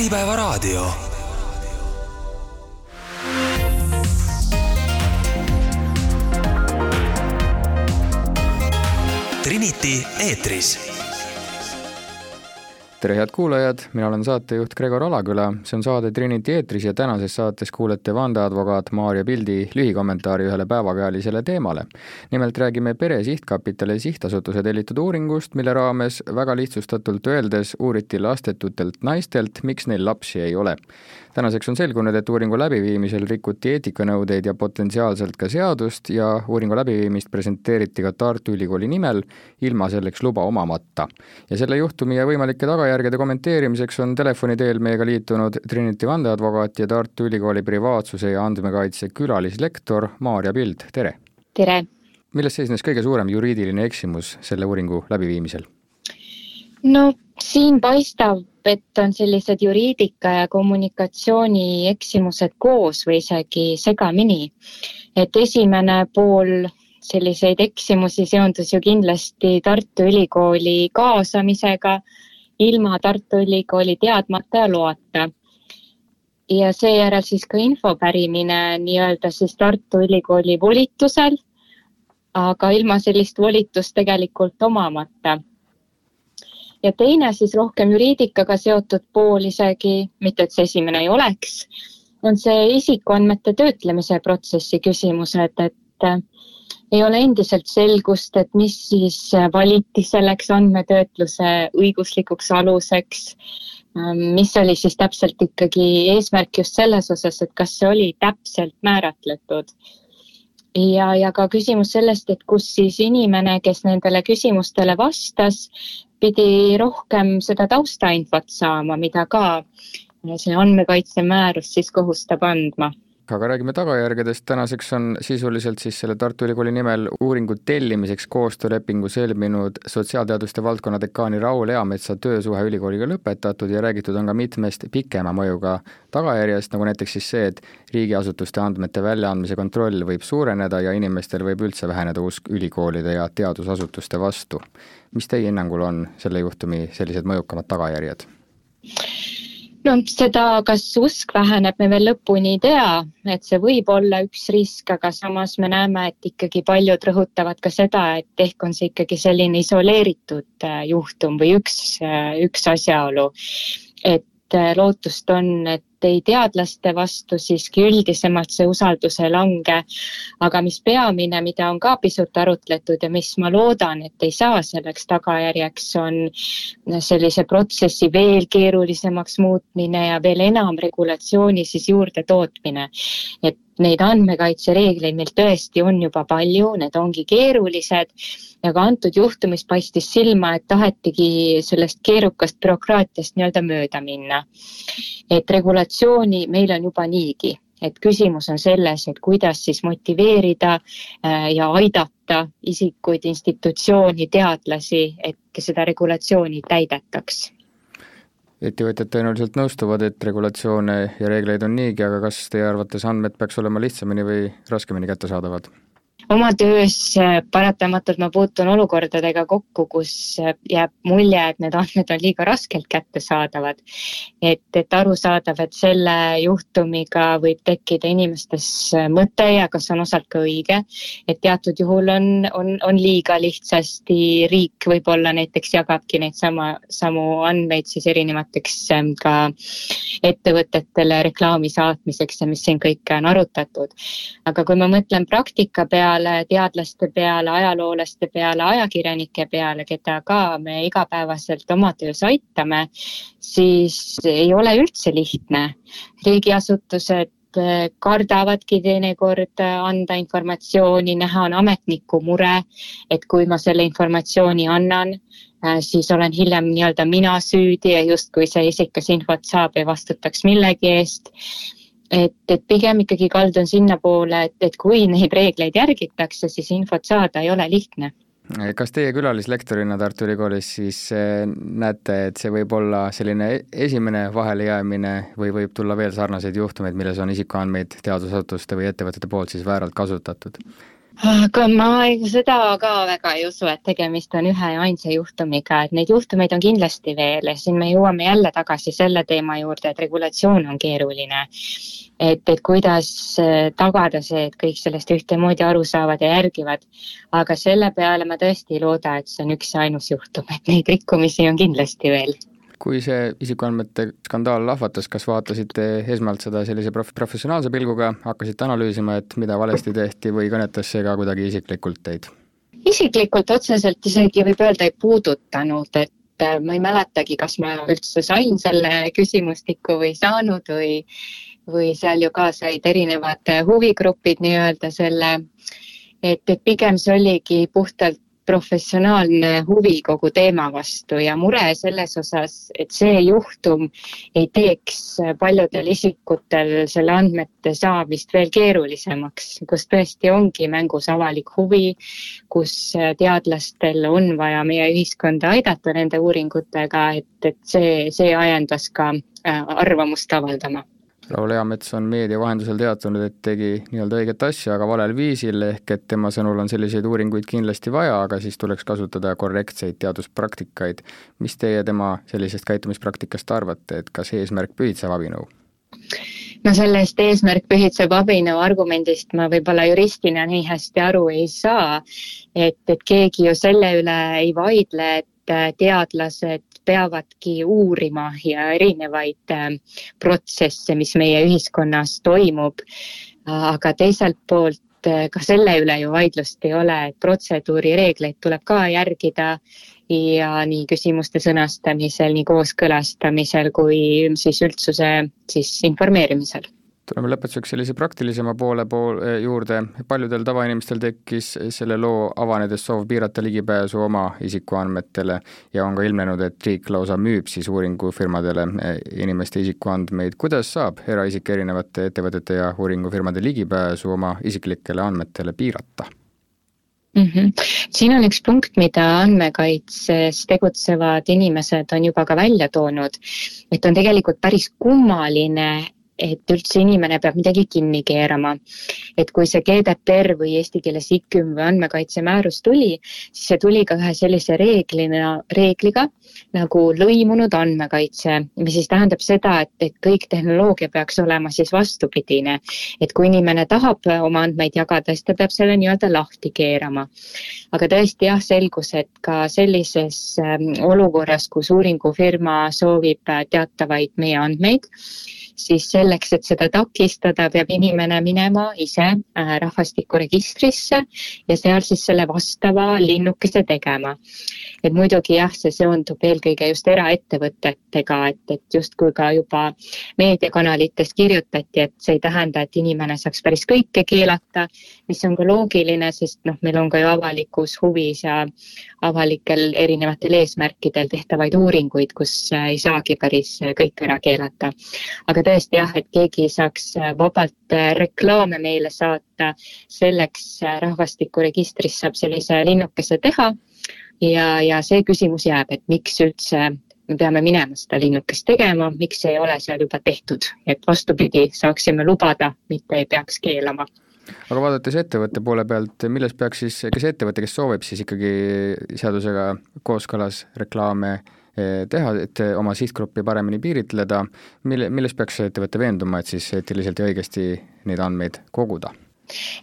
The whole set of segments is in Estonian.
Äripäevaraadio. Trinity eetris tere, head kuulajad, mina olen saatejuht Gregor Alaküla, see on saade Trinity eetris ja tänases saates kuulete vandeadvokaat Maarja Pildi lühikommentaari ühele päevakajalisele teemale. nimelt räägime Pere Sihtkapitali sihtasutuse tellitud uuringust, mille raames väga lihtsustatult öeldes uuriti lastetutelt naistelt, miks neil lapsi ei ole tänaseks on selgunud, et uuringu läbiviimisel rikuti eetikanõudeid ja potentsiaalselt ka seadust ja uuringu läbiviimist presenteeriti ka Tartu Ülikooli nimel, ilma selleks luba omamata. ja selle juhtumi ja võimalike tagajärgede kommenteerimiseks on telefoni teel meiega liitunud Trinity vandeadvokaat ja Tartu Ülikooli privaatsuse ja andmekaitse külalislektor Maarja Pild, tere! tere! milles seisnes kõige suurem juriidiline eksimus selle uuringu läbiviimisel? no siin paistab, et on sellised juriidika ja kommunikatsiooni eksimused koos või isegi segamini. et esimene pool selliseid eksimusi seondus ju kindlasti Tartu Ülikooli kaasamisega ilma Tartu Ülikooli teadmata ja loata. ja seejärel siis ka info pärimine nii-öelda siis Tartu Ülikooli volitusel, aga ilma sellist volitust tegelikult omamata ja teine siis rohkem juriidikaga seotud pool isegi, mitte et see esimene ei oleks, on see isikuandmete töötlemise protsessi küsimused, et ei ole endiselt selgust, et mis siis valiti selleks andmetöötluse õiguslikuks aluseks, ähm, mis oli siis täpselt ikkagi eesmärk just selles osas, et kas see oli täpselt määratletud? Ja, ja ka küsimus sellest, et kus siis inimene, kes nendele küsimustele vastas, pidi rohkem seda taustainfot saama, mida ka see andmekaitsemäärus siis kohustab andma aga räägime tagajärgedest, tänaseks on sisuliselt siis selle Tartu Ülikooli nimel uuringu tellimiseks koostöölepingu sõlminud sotsiaalteaduste valdkonna dekaani Raul Eametsa töösuhe ülikooliga lõpetatud ja räägitud on ka mitmest pikema mõjuga tagajärjest, nagu näiteks siis see, et riigiasutuste andmete väljaandmise kontroll võib suureneda ja inimestel võib üldse väheneda usk ülikoolide ja teadusasutuste vastu mis teie hinnangul on selle juhtumi sellised mõjukamad tagajärjed? No seda, kas usk väheneb, me veel lõpuni ei tea, et see võib olla üks risk, aga samas me näeme, et ikkagi paljud rõhutavad ka seda, et ehk on see ikkagi selline isoleeritud äh, juhtum või üks, äh, üks asjaolu. et äh, lootust on, et ei teadlaste vastu siiski üldisemalt see usaldus ei lange. aga mis peamine, mida on ka pisut arutletud ja mis ma loodan, et ei saa selleks tagajärjeks, on sellise protsessi veel keerulisemaks muutmine ja veel enam regulatsiooni siis juurde tootmine. et neid andmekaitsereegleid meil tõesti on juba palju, need ongi keerulised. Ja ka antud juhtumis paistis silma, et tahetigi sellest keerukast bürokraatiast nii-öelda mööda minna. et regulatsiooni meil on juba niigi, et küsimus on selles, et kuidas siis motiveerida äh, ja aidata isikuid, institutsiooni, teadlasi, et seda regulatsiooni täidetaks ettevõtjad tõenäoliselt nõustuvad, et regulatsioone ja reegleid on niigi, aga kas teie arvates andmed peaks olema lihtsamini või raskemini kättesaadavad? Oma töös äh, paratamatult ma puutun olukordadega kokku, kus äh, jääb mulje, et need andmed on liiga raskelt kättesaadavad. et, et arusaadav, et selle juhtumiga võib tekkida inimestes äh, mõte ja kas on osalt ka õige, et teatud juhul on, on, on liiga lihtsasti riik võib-olla näiteks jagabki neid sama, samu andmeid siis erinevateks ähm, ka ettevõtetele reklaami saatmiseks ja mis siin kõike on arutatud. aga kui ma mõtlen praktika peale, teadlaste peale, ajaloolaste peale, ajakirjanike peale, keda ka me igapäevaselt oma töös aitame, siis ei ole üldse lihtne. riigiasutused kardavadki teinekord anda informatsiooni, näha on ametniku mure, et kui ma selle informatsiooni annan, eh, siis olen hiljem nii-öelda mina süüdi ja justkui see isik, kes infot saab, ei vastutaks millegi eest. Et, et pigem ikkagi kaldun sinnapoole, et, et kui neid reegleid järgitakse, siis infot saada ei ole lihtne kas teie külalislektorina Tartu Ülikoolis siis eh, näete, et see võib olla selline e-, esimene vahelejäämine või võib tulla veel sarnaseid juhtumeid, milles on isikuandmeid teadusasutuste või ettevõtete poolt siis vääralt kasutatud? Aga ma seda ka väga ei usu, et tegemist on ühe ja ainsa juhtumiga, et neid juhtumeid on kindlasti veel ja siin me jõuame jälle tagasi selle teema juurde, et regulatsioon on keeruline. et, et kuidas äh, tagada see, et kõik sellest ühtemoodi aru saavad ja järgivad. aga selle peale ma tõesti ei looda, et see on üks ja ainus juhtum, et neid rikkumisi on kindlasti veel kui see isikuandmete skandaal lahvatas, kas vaatasite esmalt seda sellise prof-, professionaalse pilguga, hakkasite analüüsima, et mida valesti tehti või kõnetas see ka kuidagi isiklikult teid? isiklikult otseselt isegi võib öelda ei puudutanud, et äh, ma ei mäletagi, kas ma üldse sain selle küsimustiku või saanud või, või seal ju ka said erinevad huvigrupid nii-öelda selle, et, et pigem see oligi puhtalt professionaalne huvi kogu teema vastu ja mure selles osas, et see juhtum ei teeks paljudel isikutel selle andmete saamist veel keerulisemaks, kus tõesti ongi mängus avalik huvi, kus teadlastel on vaja meie ühiskonda aidata nende uuringutega, et, et see, see ajendas ka äh, arvamust avaldama Raul Eamets on meedia vahendusel teatanud, et tegi nii-öelda õiget asja, aga valel viisil, ehk et tema sõnul on selliseid uuringuid kindlasti vaja, aga siis tuleks kasutada korrektseid teaduspraktikaid. mis teie tema sellisest käitumispraktikast arvate, et kas eesmärk pühitseb abinõu? no sellest eesmärk pühitseb abinõu argumendist ma võib-olla juristina nii hästi aru ei saa, et, et keegi ju selle üle ei vaidle, et teadlased peavadki uurima ja erinevaid äh, protsesse, mis meie ühiskonnas toimub. aga teiselt poolt äh, ka selle üle ju vaidlust ei ole, et protseduurireegleid tuleb ka järgida ja nii küsimuste sõnastamisel, nii kooskõlastamisel kui siis üldsuse siis informeerimisel tuleme lõpetuseks sellise praktilisema poole pool eh, juurde, paljudel tavainimestel tekkis selle loo avanedes soov piirata ligipääsu oma isikuandmetele ja on ka ilmnenud, et riik lausa müüb siis uuringufirmadele eh, inimeste isikuandmeid, kuidas saab eraisik erinevate ettevõtete ja uuringufirmade ligipääsu oma isiklikele andmetele piirata? Mm -hmm. siin on üks punkt, mida andmekaitses tegutsevad inimesed on juba ka välja toonud, et on tegelikult päris kummaline, et üldse inimene peab midagi kinni keerama. et kui see GDPR või eesti keeles IKÜM või andmekaitsemäärus tuli, siis see tuli ka ühe sellise reeglina, reegliga nagu lõimunud andmekaitse, mis siis tähendab seda, et, et kõik tehnoloogia peaks olema siis vastupidine. et kui inimene tahab oma andmeid jagada, siis ta peab selle nii-öelda lahti keerama. aga tõesti jah, selgus, et ka sellises ähm, olukorras, kus uuringufirma soovib teatavaid meie andmeid, siis selleks, et seda takistada, peab inimene minema ise äh, rahvastikuregistrisse ja seal siis selle vastava linnukese tegema. et muidugi jah, see seondub eelkõige just eraettevõtetega, et, et justkui ka juba meediakanalites kirjutati, et see ei tähenda, et inimene saaks päris kõike keelata, mis on ka loogiline, sest noh, meil on ka ju avalikus huvis ja avalikel erinevatel eesmärkidel tehtavaid uuringuid, kus äh, ei saagi päris kõike ära keelata. aga tõesti jah, et keegi saaks äh, vabalt äh, reklaame meile saata, selleks äh, rahvastikuregistris saab sellise linnukese teha. Ja, ja see küsimus jääb, et miks üldse me peame minema seda linnukest tegema, miks ei ole seal juba tehtud, et vastupidi, saaksime lubada, mitte ei peaks keelama. Aga vaadates ettevõtte poole pealt, milles peaks siis, kes ettevõte, kes soovib siis ikkagi seadusega kooskõlas reklaame Eh, teha, et oma sihtgruppi paremini piiritleda, mille, milles peaks ettevõte veenduma, et siis eetiliselt ja õigesti neid andmeid koguda?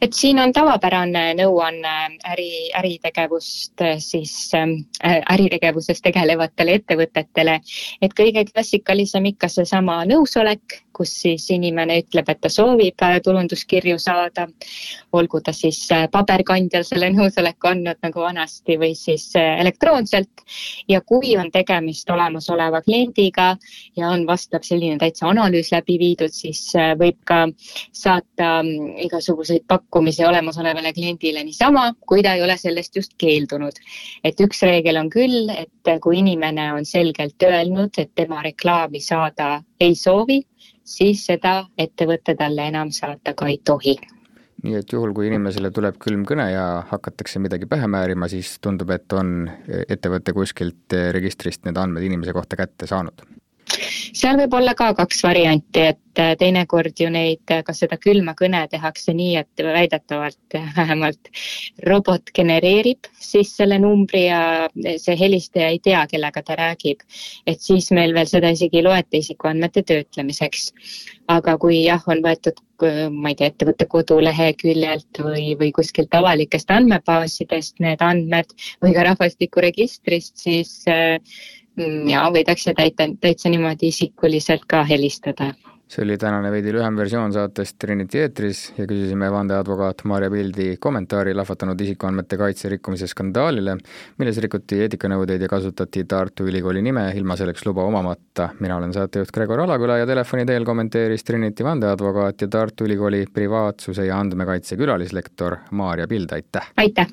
et siin on tavapärane nõuanne äri, äritegevust siis äh, äritegevuses tegelevatele ettevõtetele, et kõige klassikalisem ikka seesama nõusolek, kus siis inimene ütleb, et ta soovib äh, tulunduskirju saada, olgu ta siis äh, paberkandjal selle nõusoleku andnud nagu vanasti või siis äh, elektroonselt. ja kui on tegemist olemasoleva kliendiga ja on vastav selline täitsa analüüs läbi viidud, siis võib ka saata mm, igasuguseid pakkumisi olemasolevale kliendile niisama, kui ta ei ole sellest just keeldunud. et üks reegel on küll, et kui inimene on selgelt öelnud, et tema reklaami saada ei soovi, siis seda ettevõte talle enam saata ka ei tohi. nii et juhul, kui inimesele tuleb külm kõne ja hakatakse midagi pähe määrima, siis tundub, et on ettevõte kuskilt registrist need andmed inimese kohta kätte saanud seal võib olla ka kaks varianti, et äh, teinekord ju neid, äh, ka seda külma kõne tehakse nii, et väidetavalt vähemalt robot genereerib siis selle numbri ja see helistaja ei tea, kellega ta räägib. et siis meil veel seda isegi ei loeta isikuandmete töötlemiseks. aga kui jah, on võetud ma ei tea, ettevõtte koduleheküljelt või, või kuskilt avalikest andmebaasidest need andmed või ka rahvastikuregistrist, siis äh, ja võidakse täita, täitsa niimoodi isikuliselt ka helistada. see oli tänane veidi lühem versioon saatest Trinity eetris ja küsisime vandeadvokaat Maarja Pildi kommentaari lahvatanud isikuandmete kaitse rikkumise skandaalile, milles rikuti eetikanõudeid ja kasutati Tartu Ülikooli nime ilma selleks luba omamata. mina olen saatejuht Gregor Alaküla ja telefoni teel kommenteeris Trinity vandeadvokaat ja Tartu Ülikooli privaatsuse ja andmekaitse külalislektor Maarja Pild, aitäh! aitäh!